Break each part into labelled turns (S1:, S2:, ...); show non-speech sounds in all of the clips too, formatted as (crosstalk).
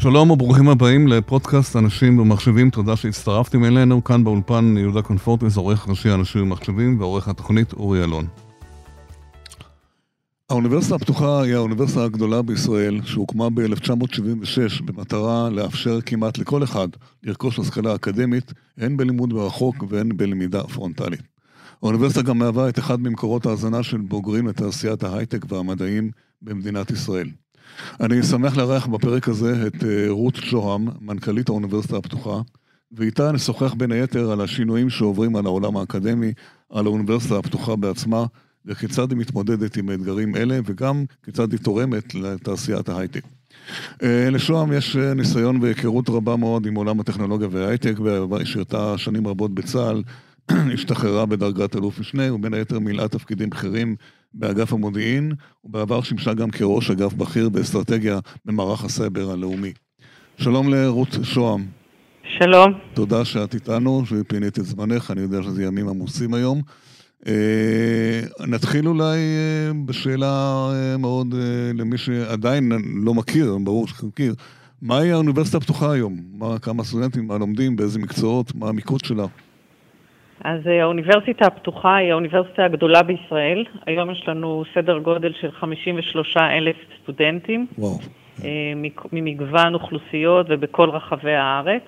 S1: שלום וברוכים הבאים לפודקאסט אנשים ומחשבים, תודה שהצטרפתם אלינו. כאן באולפן יהודה קונפורטס, עורך ראשי אנשים ומחשבים ועורך התוכנית אורי אלון. האוניברסיטה הפתוחה היא האוניברסיטה הגדולה בישראל, שהוקמה ב-1976 במטרה לאפשר כמעט לכל אחד לרכוש השכלה אקדמית, הן בלימוד מרחוק והן בלמידה פרונטלית. האוניברסיטה גם מהווה את אחד ממקורות ההזנה של בוגרים לתעשיית ההייטק והמדעים במדינת ישראל. אני שמח לארח בפרק הזה את אה, רות שוהם, מנכ"לית האוניברסיטה הפתוחה, ואיתה נשוחח בין היתר על השינויים שעוברים על העולם האקדמי, על האוניברסיטה הפתוחה בעצמה, וכיצד היא מתמודדת עם אתגרים אלה, וגם כיצד היא תורמת לתעשיית ההייטק. אה, לשוהם יש אה, ניסיון והיכרות רבה מאוד עם עולם הטכנולוגיה וההייטק, ושירתה שנים רבות בצה"ל, (clears throat) השתחררה בדרגת אלוף משנה, ובין היתר מילאה תפקידים בכירים באגף המודיעין, ובעבר שימשה גם כראש אגף בכיר באסטרטגיה במערך הסייבר הלאומי. שלום לרות שוהם.
S2: שלום.
S1: תודה שאת איתנו, ופינית את זמנך, אני יודע שזה ימים עמוסים היום. אה, נתחיל אולי אה, בשאלה אה, מאוד למי שעדיין לא מכיר, ברור שמכיר, מהי האוניברסיטה הפתוחה היום? מה, כמה סטודנטים, מה לומדים, באיזה מקצועות, מה המיקוד שלה?
S2: אז האוניברסיטה הפתוחה היא האוניברסיטה הגדולה בישראל. היום יש לנו סדר גודל של 53 אלף סטודנטים.
S1: וואו.
S2: ממגוון אוכלוסיות ובכל רחבי הארץ.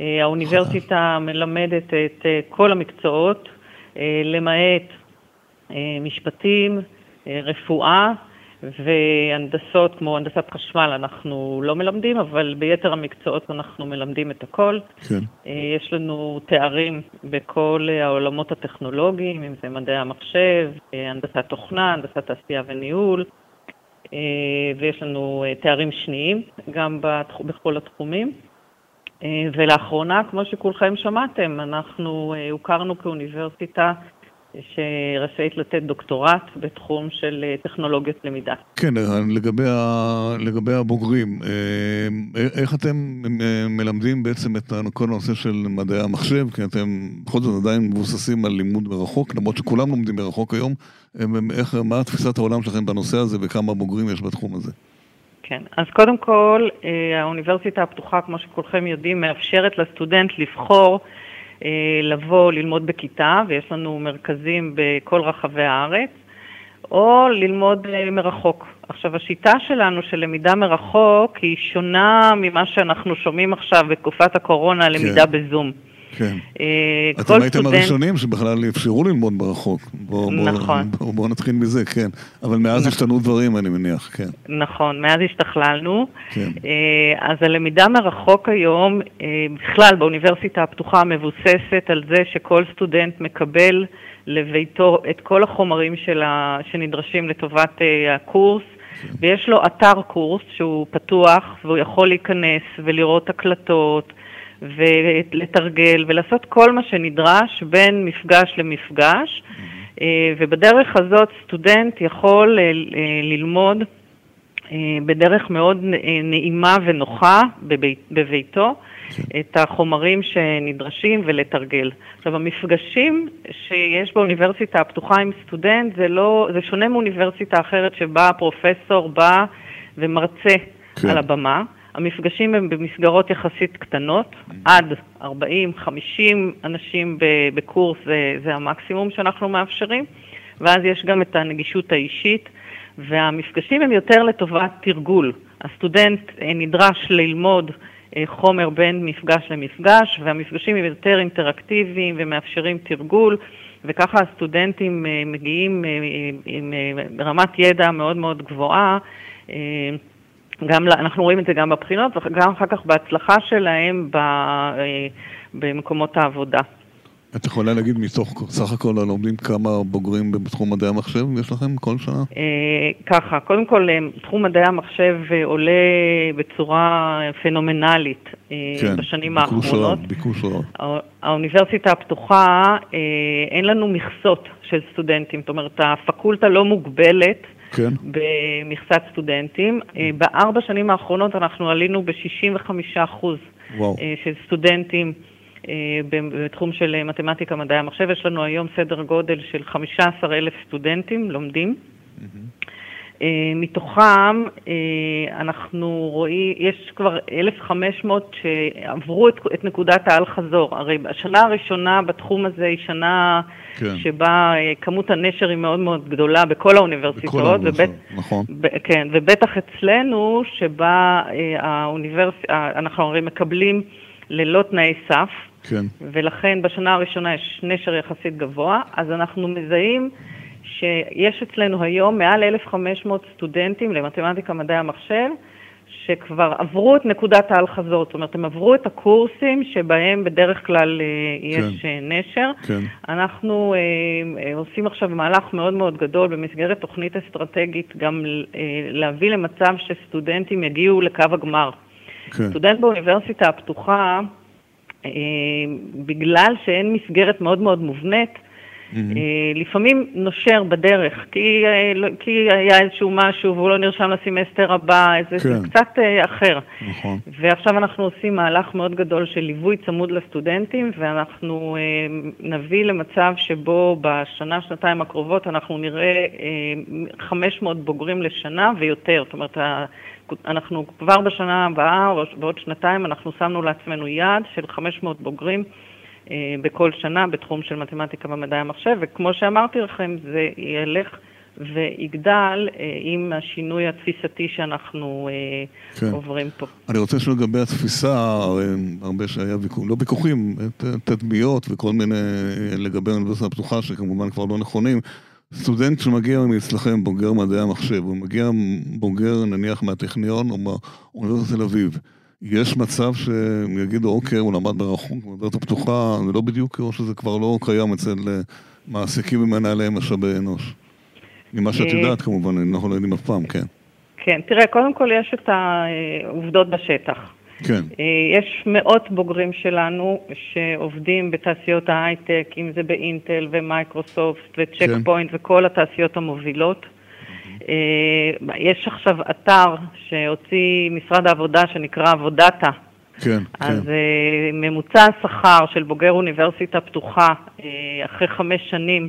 S2: האוניברסיטה מלמדת את כל המקצועות, אה, למעט אה, משפטים, אה, רפואה והנדסות כמו הנדסת חשמל אנחנו לא מלמדים, אבל ביתר המקצועות אנחנו מלמדים את הכל.
S1: כן.
S2: יש לנו תארים בכל העולמות הטכנולוגיים, אם זה מדעי המחשב, הנדסת תוכנה, הנדסת תעשייה וניהול, ויש לנו תארים שניים גם בכל התחומים. אה, ולאחרונה, כמו שכולכם שמעתם, אנחנו אה, הוכרנו כאוניברסיטה שרשאית לתת דוקטורט בתחום של אה, טכנולוגיות למידה.
S1: כן, לגבי, ה, לגבי הבוגרים, איך אתם מלמדים בעצם את כל הנושא של מדעי המחשב? כי אתם בכל זאת עדיין מבוססים על לימוד מרחוק, למרות שכולם לומדים מרחוק היום. איך, מה תפיסת העולם שלכם בנושא הזה וכמה בוגרים יש בתחום הזה?
S2: כן, אז קודם כל, אה, האוניברסיטה הפתוחה, כמו שכולכם יודעים, מאפשרת לסטודנט לבחור אה, לבוא ללמוד בכיתה, ויש לנו מרכזים בכל רחבי הארץ, או ללמוד אה, מרחוק. עכשיו, השיטה שלנו של למידה מרחוק היא שונה ממה שאנחנו שומעים עכשיו בתקופת הקורונה, למידה כן. בזום.
S1: כן. אה, אתם הייתם סטודנט... הראשונים שבכלל אפשרו ללמוד מרחוק. בואו
S2: נכון.
S1: בוא, בוא, בוא נתחיל מזה, כן. אבל מאז נכון. השתנו דברים, אני מניח, כן.
S2: נכון, מאז השתכללנו. כן. אה, אז הלמידה מרחוק היום, אה, בכלל באוניברסיטה הפתוחה מבוססת על זה שכל סטודנט מקבל לביתו את כל החומרים שלה, שנדרשים לטובת הקורס. כן. ויש לו אתר קורס שהוא פתוח והוא יכול להיכנס ולראות הקלטות ולתרגל ולעשות כל מה שנדרש בין מפגש למפגש, mm-hmm. ובדרך הזאת סטודנט יכול אה, אה, ללמוד בדרך מאוד נעימה ונוחה בביתו כן. את החומרים שנדרשים ולתרגל. עכשיו, המפגשים שיש באוניברסיטה הפתוחה עם סטודנט, זה, לא, זה שונה מאוניברסיטה אחרת שבה הפרופסור בא ומרצה כן. על הבמה. המפגשים הם במסגרות יחסית קטנות, mm-hmm. עד 40-50 אנשים בקורס זה, זה המקסימום שאנחנו מאפשרים, ואז יש גם את הנגישות האישית, והמפגשים הם יותר לטובת תרגול. הסטודנט אה, נדרש ללמוד אה, חומר בין מפגש למפגש, והמפגשים הם יותר אינטראקטיביים ומאפשרים תרגול, וככה הסטודנטים אה, מגיעים עם רמת ידע מאוד מאוד גבוהה. גם, אנחנו רואים את זה גם בבחינות וגם אחר כך בהצלחה שלהם ב, אה, במקומות העבודה.
S1: את יכולה להגיד מתוך סך הכל הלומדים כמה בוגרים בתחום מדעי המחשב יש לכם כל שנה?
S2: אה, ככה, קודם כל אה, תחום מדעי המחשב עולה בצורה פנומנלית כן, בשנים ביקוש האחרונות.
S1: ביקוש רב.
S2: האוניברסיטה הפתוחה, אין לנו מכסות של סטודנטים, זאת אומרת הפקולטה לא מוגבלת.
S1: כן.
S2: במכסת סטודנטים. אה, בארבע שנים האחרונות אנחנו עלינו ב-65 אחוז אה, של סטודנטים אה, בתחום של מתמטיקה, מדעי המחשב. יש לנו היום סדר גודל של 15 אלף סטודנטים לומדים. Mm-hmm. מתוכם אנחנו רואים, יש כבר 1,500 שעברו את, את נקודת האל-חזור. הרי השנה הראשונה בתחום הזה היא שנה כן. שבה כמות הנשר היא מאוד מאוד גדולה בכל האוניברסיטאות.
S1: בכל ובט... נכון.
S2: ב, כן, ובטח אצלנו, שבה האוניברס... אנחנו הרי מקבלים ללא תנאי סף.
S1: כן.
S2: ולכן בשנה הראשונה יש נשר יחסית גבוה, אז אנחנו מזהים שיש אצלנו היום מעל 1,500 סטודנטים למתמטיקה, מדעי המחשב, שכבר עברו את נקודת האל-חזור, זאת אומרת, הם עברו את הקורסים שבהם בדרך כלל אה, יש כן. אה, נשר.
S1: כן.
S2: אנחנו אה, אה, עושים עכשיו מהלך מאוד מאוד גדול במסגרת תוכנית אסטרטגית, גם אה, להביא למצב שסטודנטים יגיעו לקו הגמר. כן. סטודנט באוניברסיטה הפתוחה, אה, בגלל שאין מסגרת מאוד מאוד מובנית. לפעמים נושר בדרך, כי, אה, לא, כי היה איזשהו משהו והוא לא נרשם לסמסטר הבא, איזה כן. קצת אחר.
S1: נכון.
S2: ועכשיו אנחנו עושים מהלך מאוד גדול של ליווי צמוד לסטודנטים, ואנחנו נביא למצב שבו בשנה, שנתיים הקרובות אנחנו נראה 500 בוגרים לשנה ויותר. זאת אומרת, אנחנו כבר בשנה הבאה, או בעוד שנתיים, אנחנו שמנו לעצמנו יעד של 500 בוגרים אה, בכל שנה בתחום של מתמטיקה ומדעי המחשב, וכמו שאמרתי לכם, זה ילך ויגדל אה, עם השינוי התפיסתי שאנחנו אה, כן. עוברים פה.
S1: אני רוצה לשאול לגבי התפיסה, הרבה שהיה ויכוחים, לא ויכוחים, תדמיות וכל מיני לגבי האוניברסיטה הפתוחה, שכמובן כבר לא נכונים. סטודנט שמגיע מאצלכם, בוגר מדעי המחשב, הוא מגיע בוגר נניח מהטכניון או מאוניברסיטת תל אביב, יש מצב שהם יגידו, אוקיי, הוא למד ברחוק, במדעת הפתוחה, זה לא בדיוק, או שזה כבר לא קיים אצל אה, מעסיקים ומנהלי משאבי אנוש. ממה שאת אה, יודעת כמובן, אנחנו לא יודעים אף פעם, כן.
S2: כן, תראה, קודם כל יש את העובדות בשטח.
S1: כן.
S2: אה, יש מאות בוגרים שלנו שעובדים בתעשיות ההייטק, אם זה באינטל ומייקרוסופט וצ'ק כן. פוינט וכל התעשיות המובילות. אה, יש עכשיו אתר שהוציא משרד העבודה שנקרא עבודאטה.
S1: כן,
S2: אז
S1: כן.
S2: אה, ממוצע השכר של בוגר אוניברסיטה פתוחה אחרי חמש שנים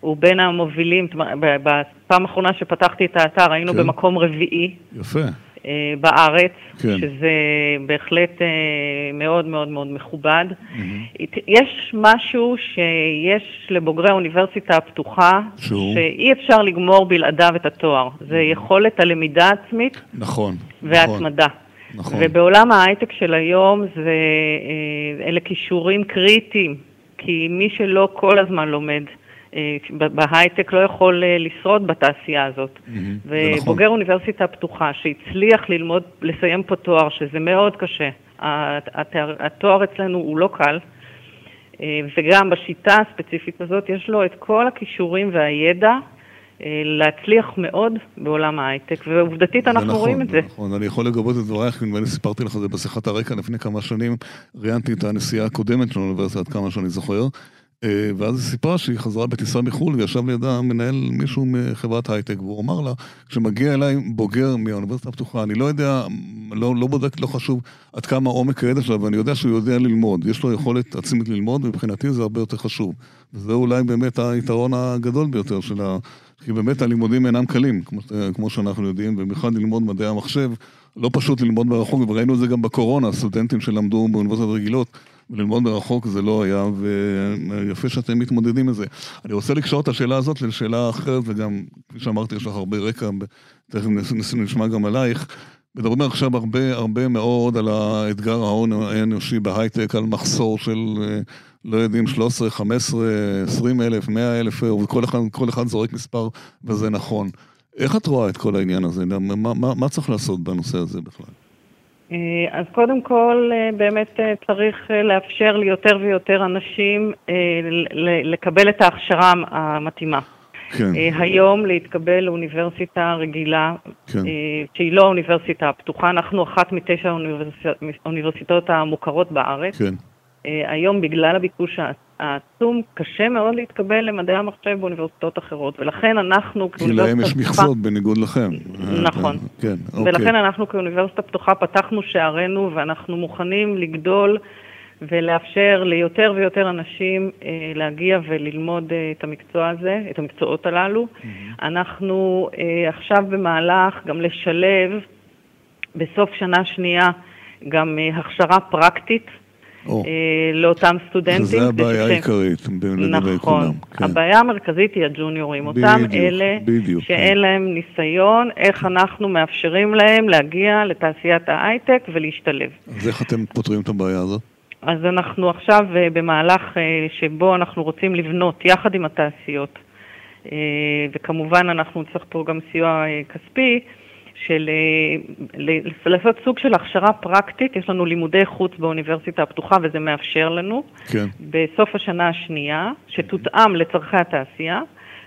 S2: הוא בין המובילים, בפעם האחרונה שפתחתי את האתר היינו כן. במקום רביעי.
S1: יפה.
S2: אה, בארץ,
S1: כן.
S2: שזה בהחלט אה, מאוד מאוד מאוד מכובד. Mm-hmm. יש משהו שיש לבוגרי האוניברסיטה הפתוחה, שהוא? שאי אפשר לגמור בלעדיו את התואר. זה יכולת הלמידה העצמית.
S1: נכון.
S2: וההתמדה.
S1: נכון.
S2: ובעולם ההייטק של היום זה, אה, אלה כישורים קריטיים, כי מי שלא כל הזמן לומד, בהייטק לא יכול אה, לשרוד בתעשייה הזאת. Mm-hmm, ובוגר נכון. אוניברסיטה פתוחה שהצליח ללמוד, לסיים פה תואר, שזה מאוד קשה, התואר, התואר אצלנו הוא לא קל, אה, וגם בשיטה הספציפית הזאת יש לו את כל הכישורים והידע להצליח מאוד בעולם ההייטק, ועובדתית אנחנו
S1: נכון,
S2: רואים את זה.
S1: נכון, אני יכול לגבות את דברייך, נדמה לי סיפרתי לך את זה בשיחת הרקע לפני כמה שנים, ראיינתי את הנשיאה הקודמת של האוניברסיטה, עד כמה שאני זוכר, אה, ואז היא סיפרה שהיא חזרה בטיסה מחו"ל וישב לידה מנהל מישהו מחברת הייטק והוא אמר לה, כשמגיע אליי בוגר מהאוניברסיטה הפתוחה, אני לא יודע, לא, לא בודק, לא חשוב עד כמה עומק הידע שלו, ואני יודע שהוא יודע ללמוד, יש לו יכולת עצמית ללמוד, ומבחינתי זה הרבה יותר חשוב. וזה אולי באמת היתרון הגדול ביותר של ה... כי באמת הלימודים אינם קלים, כמו, כמו שאנחנו יודעים, ובמיוחד ללמוד מדעי המחשב, לא פשוט ללמוד מרחוק, וראינו את זה גם בקורונה, סטודנטים שלמדו באוניברסיטת רגילות. וללמוד מרחוק זה לא היה, ויפה שאתם מתמודדים עם זה. אני רוצה לקשור את השאלה הזאת לשאלה אחרת, וגם, כפי שאמרתי, יש לך הרבה רקע, תכף נשמע גם עלייך. מדברים עכשיו הרבה הרבה מאוד על האתגר ההון האנושי בהייטק, על מחסור של, לא יודעים, 13, 15, 20 אלף, 100 אלף, וכל אחד, אחד זורק מספר, וזה נכון. איך את רואה את כל העניין הזה? מה, מה, מה צריך לעשות בנושא הזה בכלל?
S2: אה, אז קודם כל, אה, באמת אה, צריך לאפשר ליותר ויותר אנשים לקבל את ההכשרה המתאימה.
S1: כן.
S2: היום להתקבל לאוניברסיטה רגילה,
S1: כן.
S2: שהיא לא האוניברסיטה הפתוחה, אנחנו אחת מתשע האוניברסיטאות המוכרות בארץ.
S1: כן.
S2: היום בגלל הביקוש העצום, קשה מאוד להתקבל למדעי המחשב באוניברסיטאות אחרות, ולכן אנחנו
S1: כי להם יש מכסות בניגוד לכם.
S2: נכון.
S1: כן,
S2: אוקיי. ולכן אנחנו כאוניברסיטה פתוחה פתחנו שערינו ואנחנו מוכנים לגדול ולאפשר ליותר ויותר אנשים אה, להגיע וללמוד אה, את המקצוע הזה, את המקצועות הללו. Mm-hmm. אנחנו אה, עכשיו במהלך גם לשלב בסוף שנה שנייה גם אה, הכשרה פרקטית. או, אה, לאותם סטודנטים.
S1: שזה הבעיה העיקרית לגבי נכון. כולם.
S2: כן. הבעיה המרכזית היא הג'וניורים, אותם בדיוק, אלה בדיוק, שאין כן. להם ניסיון, איך אנחנו מאפשרים להם להגיע לתעשיית ההייטק ולהשתלב.
S1: אז איך אתם פותרים את הבעיה הזאת?
S2: אז אנחנו עכשיו אה, במהלך אה, שבו אנחנו רוצים לבנות יחד עם התעשיות, אה, וכמובן אנחנו נצטרך פה גם סיוע כספי, של לעשות סוג של הכשרה פרקטית, יש לנו לימודי חוץ באוניברסיטה הפתוחה וזה מאפשר לנו, כן. בסוף השנה השנייה, שתותאם לצורכי התעשייה,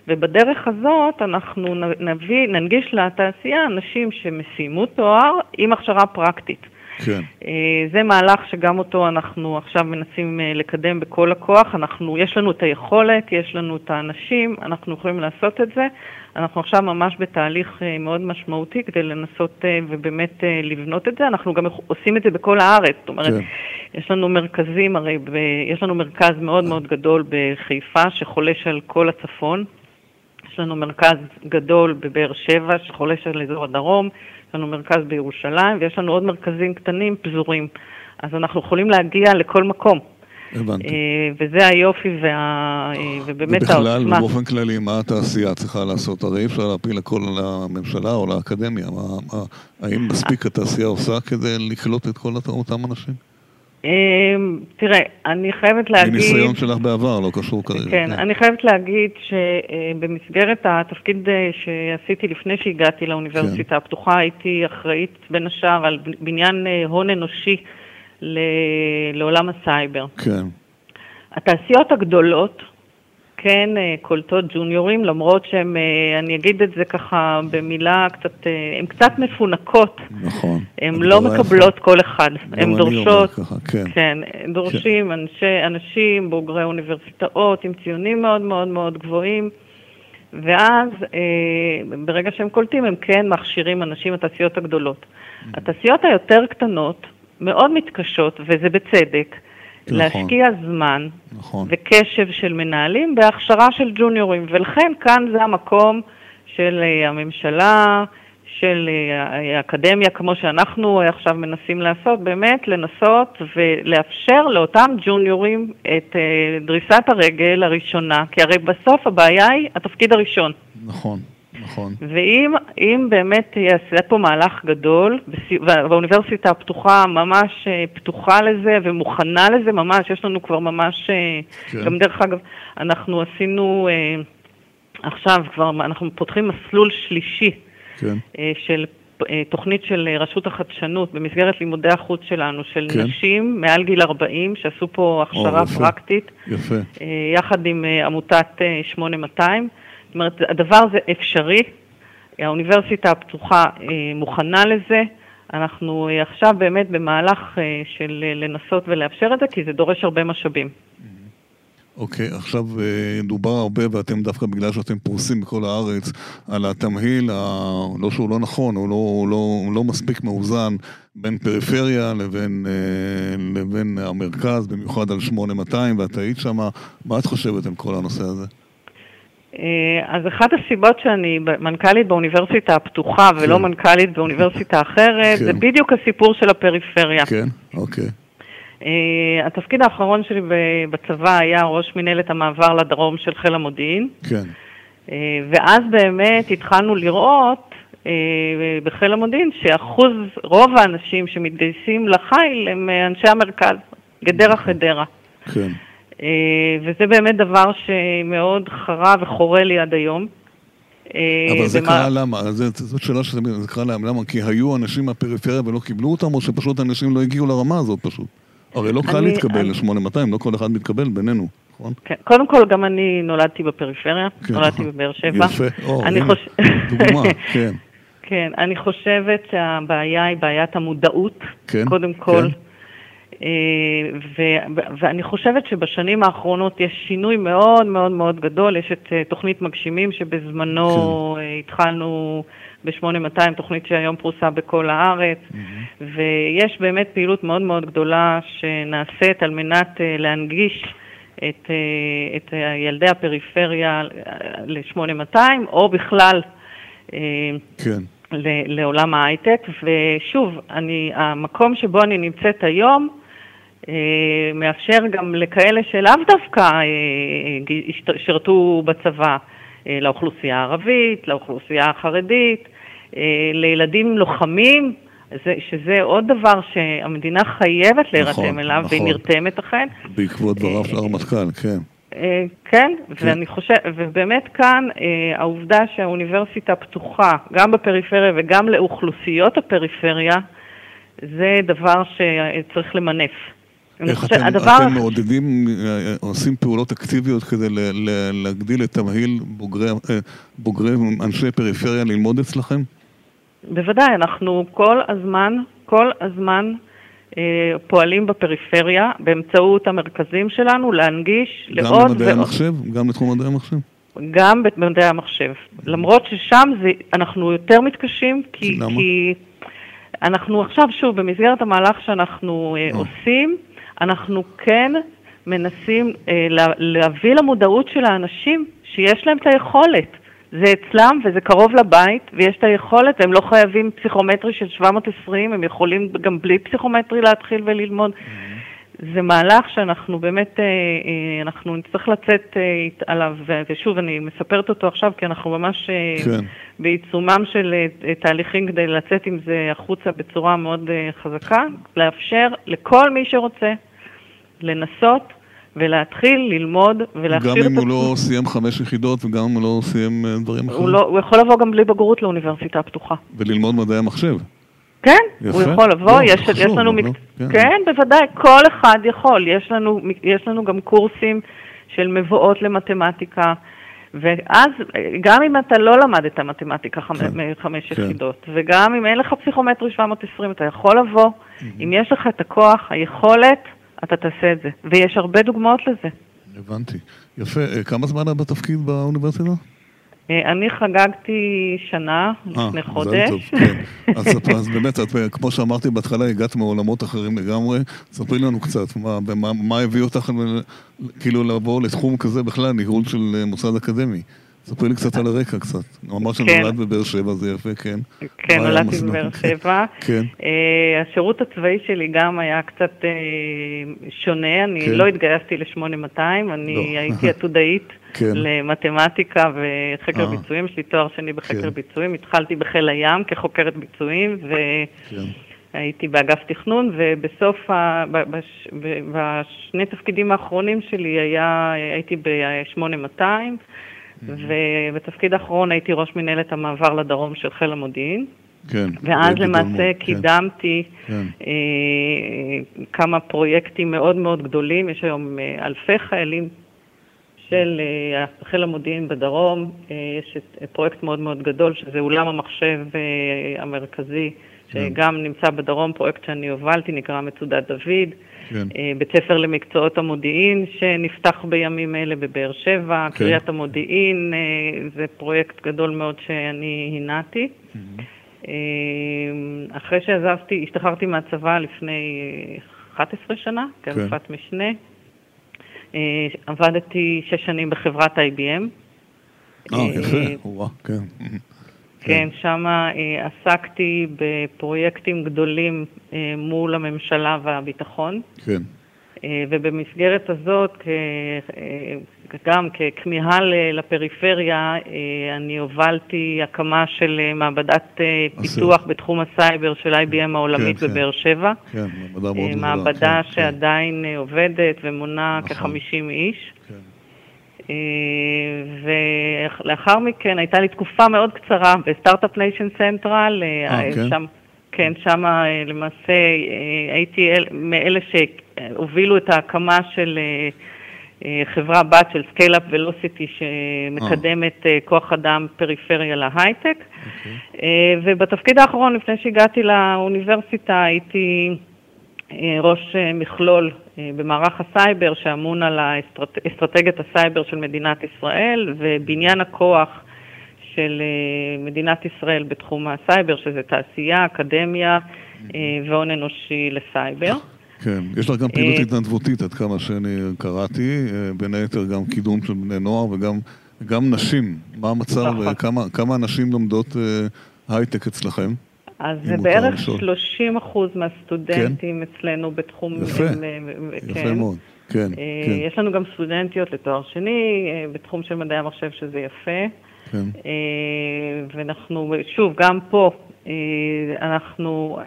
S2: ובדרך הזאת אנחנו נביא, ננגיש לתעשייה אנשים שמסיימו תואר עם הכשרה פרקטית. כן. אה, זה מהלך שגם אותו אנחנו עכשיו מנסים אה, לקדם בכל הכוח. אנחנו, יש לנו את היכולת, יש לנו את האנשים, אנחנו יכולים לעשות את זה. אנחנו עכשיו ממש בתהליך אה, מאוד משמעותי כדי לנסות ובאמת לבנות את זה. אנחנו גם עושים את זה בכל הארץ. זאת אומרת, כן. יש לנו מרכזים, הרי ב, יש לנו מרכז מאוד מאוד גדול בחיפה שחולש על כל הצפון. יש לנו מרכז גדול בבאר שבע שחולש על אזור הדרום. יש לנו מרכז בירושלים ויש לנו עוד מרכזים קטנים פזורים. אז אנחנו יכולים להגיע לכל מקום.
S1: הבנתי. אה,
S2: וזה היופי וה... אה, ובאמת העוצמה.
S1: ובכלל, באופן כללי, מה התעשייה צריכה לעשות? הרי אי אפשר להפיל הכל לממשלה או לאקדמיה. מה, מה, האם מספיק התעשייה עושה כדי לקלוט את כל אותם אנשים?
S2: אמ, תראה, אני חייבת להגיד...
S1: מניסיון שלך בעבר, לא קשור כרגע.
S2: כן, כן, אני חייבת להגיד שבמסגרת התפקיד אה, שעשיתי לפני שהגעתי לאוניברסיטה כן. הפתוחה, הייתי אחראית בין השאר על בניין אה, הון אנושי לעולם הסייבר.
S1: כן.
S2: התעשיות הגדולות, כן אה, קולטות ג'וניורים, למרות שהן, אה, אני אגיד את זה ככה במילה קצת, אה, הן קצת מפונקות.
S1: נכון.
S2: הן לא מקבלות. כל אחד. הן דורשות,
S1: ככה, כן.
S2: כן, דורשים כן. אנשי, אנשים בוגרי אוניברסיטאות עם ציונים מאוד מאוד מאוד גבוהים. ואז ברגע שהם קולטים הם כן מכשירים אנשים בתעשיות הגדולות. Mm-hmm. התעשיות היותר קטנות מאוד מתקשות, וזה בצדק, נכון. להשקיע זמן נכון. וקשב של מנהלים בהכשרה של ג'וניורים, ולכן כאן זה המקום של אה, הממשלה, של אה, האקדמיה, כמו שאנחנו עכשיו מנסים לעשות, באמת לנסות ולאפשר לאותם ג'וניורים את אה, דריסת הרגל הראשונה, כי הרי בסוף הבעיה היא התפקיד הראשון.
S1: נכון. נכון.
S2: ואם באמת יעשה פה מהלך גדול, והאוניברסיטה הפתוחה ממש אה, פתוחה לזה ומוכנה לזה, ממש, יש לנו כבר ממש, אה, כן. גם דרך אגב, אנחנו עשינו אה, עכשיו כבר, אנחנו פותחים מסלול שלישי כן. של תוכנית של רשות החדשנות במסגרת לימודי החוץ שלנו, של כן. נשים מעל גיל 40, שעשו פה הכשרה או, יפה, פרקטית,
S1: יפה.
S2: יחד עם עמותת 8200. זאת אומרת, הדבר הזה אפשרי, האוניברסיטה הפתוחה אה, מוכנה לזה. אנחנו אה, עכשיו באמת במהלך אה, של לנסות ולאפשר את זה, כי זה דורש הרבה משאבים.
S1: אוקיי, okay, עכשיו דובר הרבה, ואתם דווקא בגלל שאתם פרוסים בכל הארץ, על התמהיל, ה... לא שהוא לא נכון, הוא לא, הוא לא, הוא לא מספיק מאוזן בין פריפריה לבין, לבין המרכז, במיוחד על 8200, ואת היית שמה, מה את חושבת על כל הנושא הזה?
S2: אה, אז אחת הסיבות שאני מנכ"לית באוניברסיטה הפתוחה ולא כן. מנכ"לית באוניברסיטה אחרת, כן. זה בדיוק הסיפור של הפריפריה.
S1: כן, אוקיי.
S2: Uh, התפקיד האחרון שלי בצבא היה ראש מנהלת המעבר לדרום של חיל המודיעין.
S1: כן.
S2: Uh, ואז באמת התחלנו לראות uh, בחיל המודיעין שאחוז, רוב האנשים שמתגייסים לחיל הם אנשי המרכז, גדרה נכון. חדרה.
S1: כן.
S2: אה, וזה באמת דבר שמאוד חרה וחורה לי עד היום.
S1: אה, אבל זה קרה למה? זאת שאלה שזה קרה להם. למה? כי היו אנשים מהפריפריה ולא קיבלו אותם, או שפשוט אנשים לא הגיעו לרמה הזאת פשוט? הרי לא קל להתקבל ל-8200, לא כל אחד מתקבל בינינו, נכון?
S2: כן, קודם כל גם אני נולדתי בפריפריה, כן, נולדתי. בבאר שבע. (laughs)
S1: יפה, או, הנה, דוגמה, (laughs) כן.
S2: כן, אני חושבת שהבעיה היא בעיית המודעות, כן, קודם כל. כן. ואני חושבת שבשנים האחרונות יש שינוי מאוד מאוד מאוד גדול. יש את תוכנית מגשימים שבזמנו כן. התחלנו ב-8200, תוכנית שהיום פרוסה בכל הארץ, mm-hmm. ויש באמת פעילות מאוד מאוד גדולה שנעשית על מנת להנגיש את, את ילדי הפריפריה ל-8200, או בכלל כן. לעולם ההייטק, ושוב, אני, המקום שבו אני נמצאת היום אה, מאפשר גם לכאלה שלאו דווקא אה, שירתו בצבא, אה, לאוכלוסייה הערבית, לאוכלוסייה החרדית, לילדים לוחמים, זה, שזה עוד דבר שהמדינה חייבת להירתם נכון, אליו, נכון. והיא נרתמת אכן.
S1: בעקבות דבריו של הרמטכ"ל, כן.
S2: אה, כן, כן, ואני חושבת, ובאמת כאן אה, העובדה שהאוניברסיטה פתוחה גם בפריפריה וגם לאוכלוסיות הפריפריה, זה דבר שצריך למנף.
S1: איך אתם, הדבר... אתם מעודדים, אה, עושים פעולות אקטיביות כדי להגדיל את תמהיל בוגרי, בוגרי אנשי פריפריה ללמוד אצלכם?
S2: בוודאי, אנחנו כל הזמן, כל הזמן אה, פועלים בפריפריה באמצעות המרכזים שלנו להנגיש
S1: לעוד... גם במדעי המחשב? גם לתחום מדעי המחשב?
S2: גם במדעי המחשב. למרות ששם זה, אנחנו יותר מתקשים, כי, למה? כי אנחנו עכשיו, שוב, במסגרת המהלך שאנחנו אה, אה. עושים, אנחנו כן מנסים אה, להביא למודעות של האנשים שיש להם את היכולת. זה אצלם וזה קרוב לבית ויש את היכולת, הם לא חייבים פסיכומטרי של 720, הם יכולים גם בלי פסיכומטרי להתחיל וללמוד. Mm-hmm. זה מהלך שאנחנו באמת, אה, אה, אנחנו נצטרך לצאת אה, עליו, ושוב, אני מספרת אותו עכשיו כי אנחנו ממש כן. בעיצומם של תהליכים כדי לצאת עם זה החוצה בצורה מאוד חזקה, לאפשר לכל מי שרוצה לנסות ולהתחיל ללמוד ולהכשיר את
S1: עצמו. גם אם הוא לא סיים חמש יחידות וגם אם הוא לא סיים אה, דברים אחרים?
S2: הוא, לא, הוא יכול לבוא גם בלי בגרות לאוניברסיטה הפתוחה.
S1: וללמוד מדעי המחשב?
S2: כן, יפה. הוא יכול לבוא, לא, יש, חשוב, יש לנו... לא, מק... כן. כן, בוודאי, כל אחד יכול. יש לנו, יש לנו גם קורסים של מבואות למתמטיקה. ואז, גם אם אתה לא למדת מתמטיקה חמ... כן, חמש כן. יחידות, וגם אם אין לך פסיכומטרי 720, אתה יכול לבוא, mm-hmm. אם יש לך את הכוח, היכולת, אתה תעשה את זה. ויש הרבה דוגמאות לזה.
S1: הבנתי. יפה. אה, כמה זמן את בתפקיד באוניברסיטה?
S2: אה, אני חגגתי שנה אה, לפני חודש. טוב, כן.
S1: אז, אז באמת, את, כמו שאמרתי בהתחלה, הגעת מעולמות אחרים לגמרי. ספרי לנו קצת, מה, מה, מה הביא אותך כאילו לעבור לתחום כזה בכלל, ניהול של מוסד אקדמי? ספרי לי קצת על הרקע קצת. הוא אמר שנולד כן. בבאר שבע, זה יפה, כן.
S2: כן, נולדתי בבאר שבע. (laughs) כן. אה, השירות הצבאי שלי גם היה קצת אה, שונה, אני כן. לא התגייסתי ל-8200, אני לא. הייתי (laughs) עתודאית כן. למתמטיקה וחקר אה. ביצועים, יש לי תואר שני בחקר. ביצועים, התחלתי בחיל הים כחוקרת ביצועים, ו... הייתי באגף תכנון, ובסוף, ה... בש... בשני תפקידים האחרונים שלי היה, הייתי ב-8200, ובתפקיד האחרון הייתי ראש מנהלת המעבר לדרום של חיל המודיעין. כן. ואז למעשה כן. קידמתי כן. אה, כמה פרויקטים מאוד מאוד גדולים. יש היום אה, אלפי חיילים של אה, חיל המודיעין בדרום. אה, יש את, את פרויקט מאוד מאוד גדול, שזה אולם המחשב אה, המרכזי, כן. שגם נמצא בדרום, פרויקט שאני הובלתי, נקרא מצודת דוד. כן. אה, בית ספר למקצועות המודיעין שנפתח בימים אלה בבאר שבע, כן. קריית המודיעין, אה, זה פרויקט גדול מאוד שאני הנעתי. Mm-hmm. אחרי שעזבתי, השתחררתי מהצבא לפני 11 שנה, כאלופת כן. משנה. עבדתי שש שנים בחברת IBM.
S1: אה, יפה, וואה, כן.
S2: כן, שם אה, עסקתי בפרויקטים גדולים אה, מול הממשלה והביטחון. כן. אה, ובמסגרת הזאת, גם ככמיהה לפריפריה, אני הובלתי הקמה של מעבדת פיתוח בתחום הסייבר של IBM העולמית כן, כן. בבאר שבע. כן, מעבדה מאוד גדולה. מעבדה כן, שעדיין כן. עובדת ומונה נכון. כ-50 איש. כן. אה, ולאחר מכן הייתה לי תקופה מאוד קצרה ב Start-Up Nation Central, שם, כן, שם אה, למעשה אה, הייתי מאלה שהובילו את ההקמה של חברה בת של Scale-Up Velocity שמקדמת כוח אדם פריפריה להייטק. Okay. אוקיי. ובתפקיד האחרון, לפני שהגעתי לאוניברסיטה, הייתי ראש מכלול במערך הסייבר שאמון על אסטרטגיית הסייבר של מדינת ישראל ובניין הכוח של מדינת ישראל בתחום הסייבר, שזה תעשייה, אקדמיה והון אנושי לסייבר.
S1: כן, יש לך גם פעילות התנדבותית עד כמה שאני קראתי, בין היתר גם קידום של בני נוער וגם גם נשים. מה המצב, נכון. כמה, כמה נשים לומדות הייטק אצלכם?
S2: אז זה בערך 30 אחוז מהסטודנטים כן? אצלנו בתחום...
S1: יפה, הם, יפה כן. מאוד, כן, כן.
S2: יש לנו גם סטודנטיות לתואר שני בתחום של מדעי המחשב שזה יפה. כן. ואנחנו, שוב, גם פה אנחנו,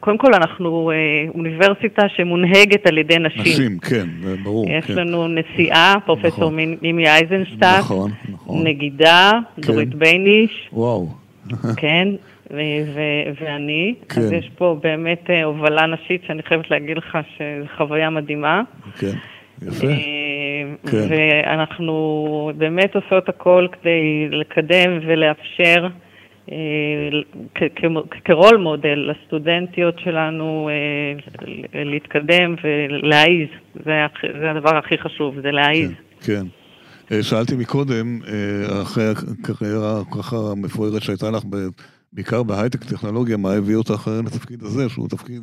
S2: קודם כל אנחנו אוניברסיטה שמונהגת על ידי נשים.
S1: נשים, כן, ברור.
S2: יש
S1: כן.
S2: לנו נשיאה, פרופסור נכון. מימי אייזנשטט.
S1: נכון, נכון.
S2: נגידה, כן. דורית בייניש.
S1: וואו.
S2: כן, (laughs) ואני. כן. אז יש פה באמת הובלה נשית שאני חייבת להגיד לך שזו חוויה מדהימה.
S1: כן, יפה.
S2: כן. ואנחנו באמת עושות הכל כדי לקדם ולאפשר כרול מודל לסטודנטיות שלנו להתקדם ולהעיז. זה הדבר הכי חשוב, זה להעיז.
S1: כן. שאלתי מקודם, אחרי הקריירה ככה המפוארת שהייתה לך, בעיקר בהייטק טכנולוגיה, מה הביא אותך לתפקיד הזה, שהוא תפקיד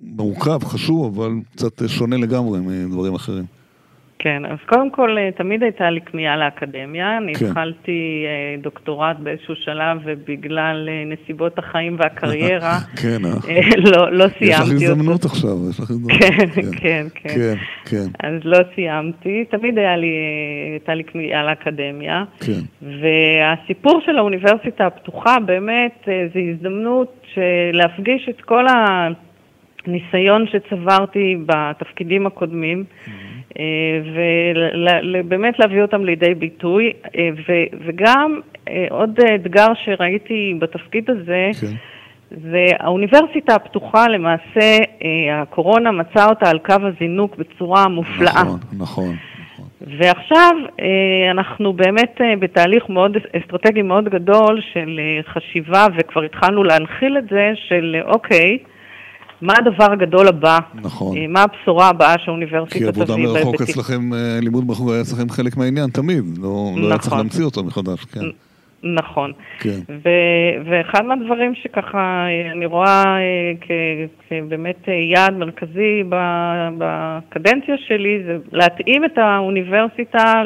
S1: מורכב, חשוב, אבל קצת שונה לגמרי מדברים אחרים.
S2: כן, אז קודם כל, תמיד הייתה לי כמיהה לאקדמיה. אני כן. התחלתי דוקטורט באיזשהו שלב, ובגלל נסיבות החיים והקריירה, (laughs)
S1: כן,
S2: לא, לא סיימתי אותו.
S1: יש לך הזדמנות עכשיו, יש לך הזדמנות.
S2: כן, (laughs) כן, כן.
S1: כן, כן.
S2: אז לא סיימתי, תמיד היה לי, הייתה לי כמיהה לאקדמיה.
S1: כן.
S2: והסיפור של האוניברסיטה הפתוחה, באמת, זה הזדמנות להפגיש את כל הניסיון שצברתי בתפקידים הקודמים. ובאמת להביא אותם לידי ביטוי, וגם עוד אתגר שראיתי בתפקיד הזה, כן. זה האוניברסיטה הפתוחה, למעשה הקורונה מצאה אותה על קו הזינוק בצורה מופלאה.
S1: נכון, נכון.
S2: ועכשיו אנחנו באמת בתהליך מאוד אסטרטגי מאוד גדול של חשיבה, וכבר התחלנו להנחיל את זה, של אוקיי, מה הדבר הגדול הבא?
S1: נכון.
S2: מה הבשורה הבאה שהאוניברסיטה תביא?
S1: כי עבודה מרחוק אצלכם, לימוד מרחוק היה אצלכם חלק מהעניין תמיד, לא, נכון. לא היה צריך נכון. להמציא אותו מחדש, כן.
S2: נכון.
S1: כן.
S2: ו- ואחד מהדברים שככה אני רואה כ- כבאמת יעד מרכזי בקדנציה שלי זה להתאים את האוניברסיטה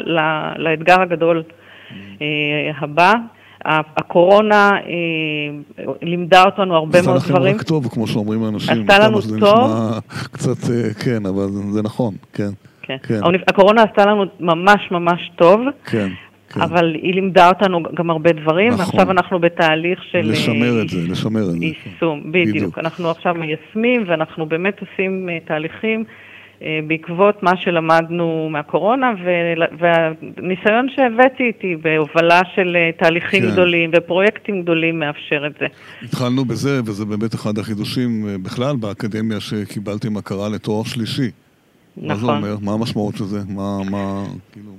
S2: לאתגר הגדול mm. הבא. הקורונה אה, לימדה אותנו הרבה מאוד דברים.
S1: עשתה לכם רק טוב, כמו שאומרים האנשים.
S2: עשתה לנו טוב.
S1: קצת, אה, כן, אבל זה נכון, כן.
S2: כן. כן. הקורונה עשתה לנו ממש ממש טוב.
S1: כן. כן.
S2: אבל היא לימדה אותנו גם הרבה דברים, נכון. ועכשיו אנחנו בתהליך של...
S1: לשמר את זה, לשמר את זה.
S2: יישום. בדיוק. בדיוק. אנחנו עכשיו מיישמים, ואנחנו באמת עושים תהליכים אה, בעקבות מה שלמדנו מהקורונה והניסיון שהבאתי איתי בהובלה של אה, תהליכים כן. גדולים ופרויקטים גדולים מאפשר את זה.
S1: התחלנו בזה, וזה באמת אחד החידושים אה, בכלל באקדמיה שקיבלתם הכרה לתואר שלישי.
S2: נכון.
S1: מה זה נכון. אומר? מה המשמעות של זה? מה, מה, כאילו...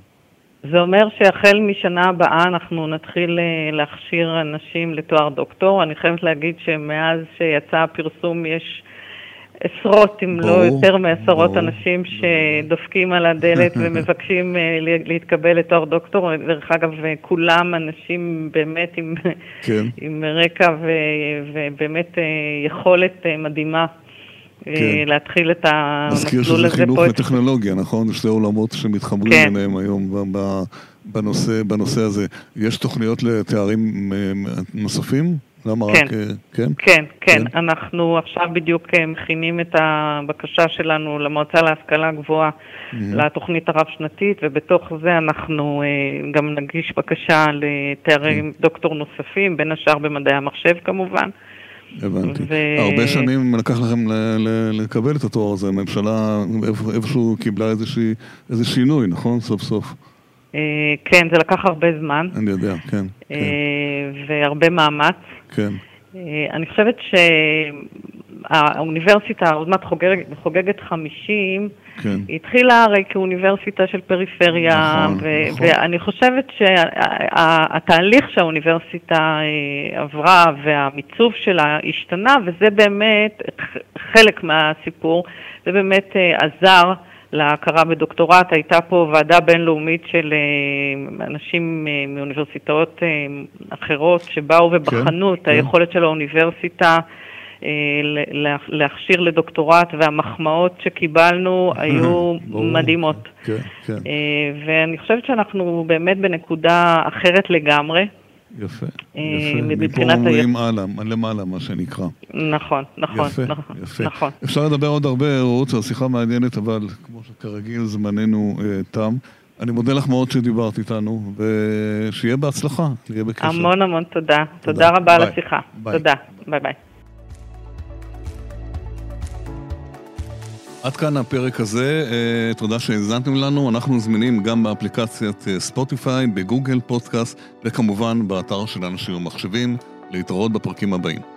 S2: זה אומר שהחל משנה הבאה אנחנו נתחיל להכשיר אנשים לתואר דוקטור. אני חייבת להגיד שמאז שיצא הפרסום יש עשרות, אם לא יותר מעשרות ברור. אנשים שדופקים על הדלת (laughs) ומבקשים אה, להתקבל לתואר דוקטור. דרך אגב, כולם אנשים באמת עם, כן. (laughs) עם רקע ו, ובאמת אה, יכולת אה, מדהימה. כן. להתחיל את המסלול הזה פה.
S1: נזכיר שזה חינוך וטכנולוגיה, נכון? שתי עולמות שמתחברים כן. ביניהם היום בנושא, בנושא הזה. יש תוכניות לתארים נוספים? למה כן. רק...
S2: אה, כן? כן, כן. כן. אנחנו עכשיו בדיוק אה, מכינים את הבקשה שלנו למועצה להשכלה גבוהה mm-hmm. לתוכנית הרב-שנתית, ובתוך זה אנחנו אה, גם נגיש בקשה לתארים mm-hmm. דוקטור נוספים, בין השאר במדעי המחשב כמובן.
S1: הבנתי. ו... הרבה שנים לקח לכם ל- ל- לקבל את התואר הזה, הממשלה איפשהו קיבלה איזושהי, איזה שינוי, נכון? סוף סוף.
S2: כן, זה לקח הרבה זמן.
S1: אני יודע, כן. כן.
S2: והרבה מאמץ.
S1: כן.
S2: אני חושבת שהאוניברסיטה עוד מעט חוגגת, חוגגת 50, כן. היא התחילה הרי כאוניברסיטה של פריפריה, נכון, ו- נכון. ואני חושבת שהתהליך שהאוניברסיטה עברה והמיצוב שלה השתנה, וזה באמת חלק מהסיפור, זה באמת עזר. להכרה בדוקטורט. הייתה פה ועדה בינלאומית של אנשים מאוניברסיטאות אחרות שבאו ובחנו כן, את היכולת כן. של האוניברסיטה אה, להכשיר לדוקטורט, והמחמאות שקיבלנו היו מדהימות. כן, כן. אה, ואני חושבת שאנחנו באמת בנקודה אחרת לגמרי.
S1: יפה, אה, יפה. מפה אומרים הלאה, למעלה, מה שנקרא.
S2: נכון, נכון, יפה, נכון, יפה. נכון.
S1: אפשר לדבר עוד הרבה, רות, זו שיחה מעניינת, אבל כמו שכרגיל זמננו אה, תם. אני מודה לך מאוד שדיברת איתנו, ושיהיה בהצלחה, נהיה בקשר.
S2: המון המון תודה. תודה, תודה רבה. על השיחה. תודה, ביי ביי.
S1: עד כאן הפרק הזה, אה, תודה שהאזנתם לנו, אנחנו זמינים גם באפליקציית אה, Spotify, ב Google Podcast וכמובן באתר של אנשים ומחשבים, להתראות בפרקים הבאים.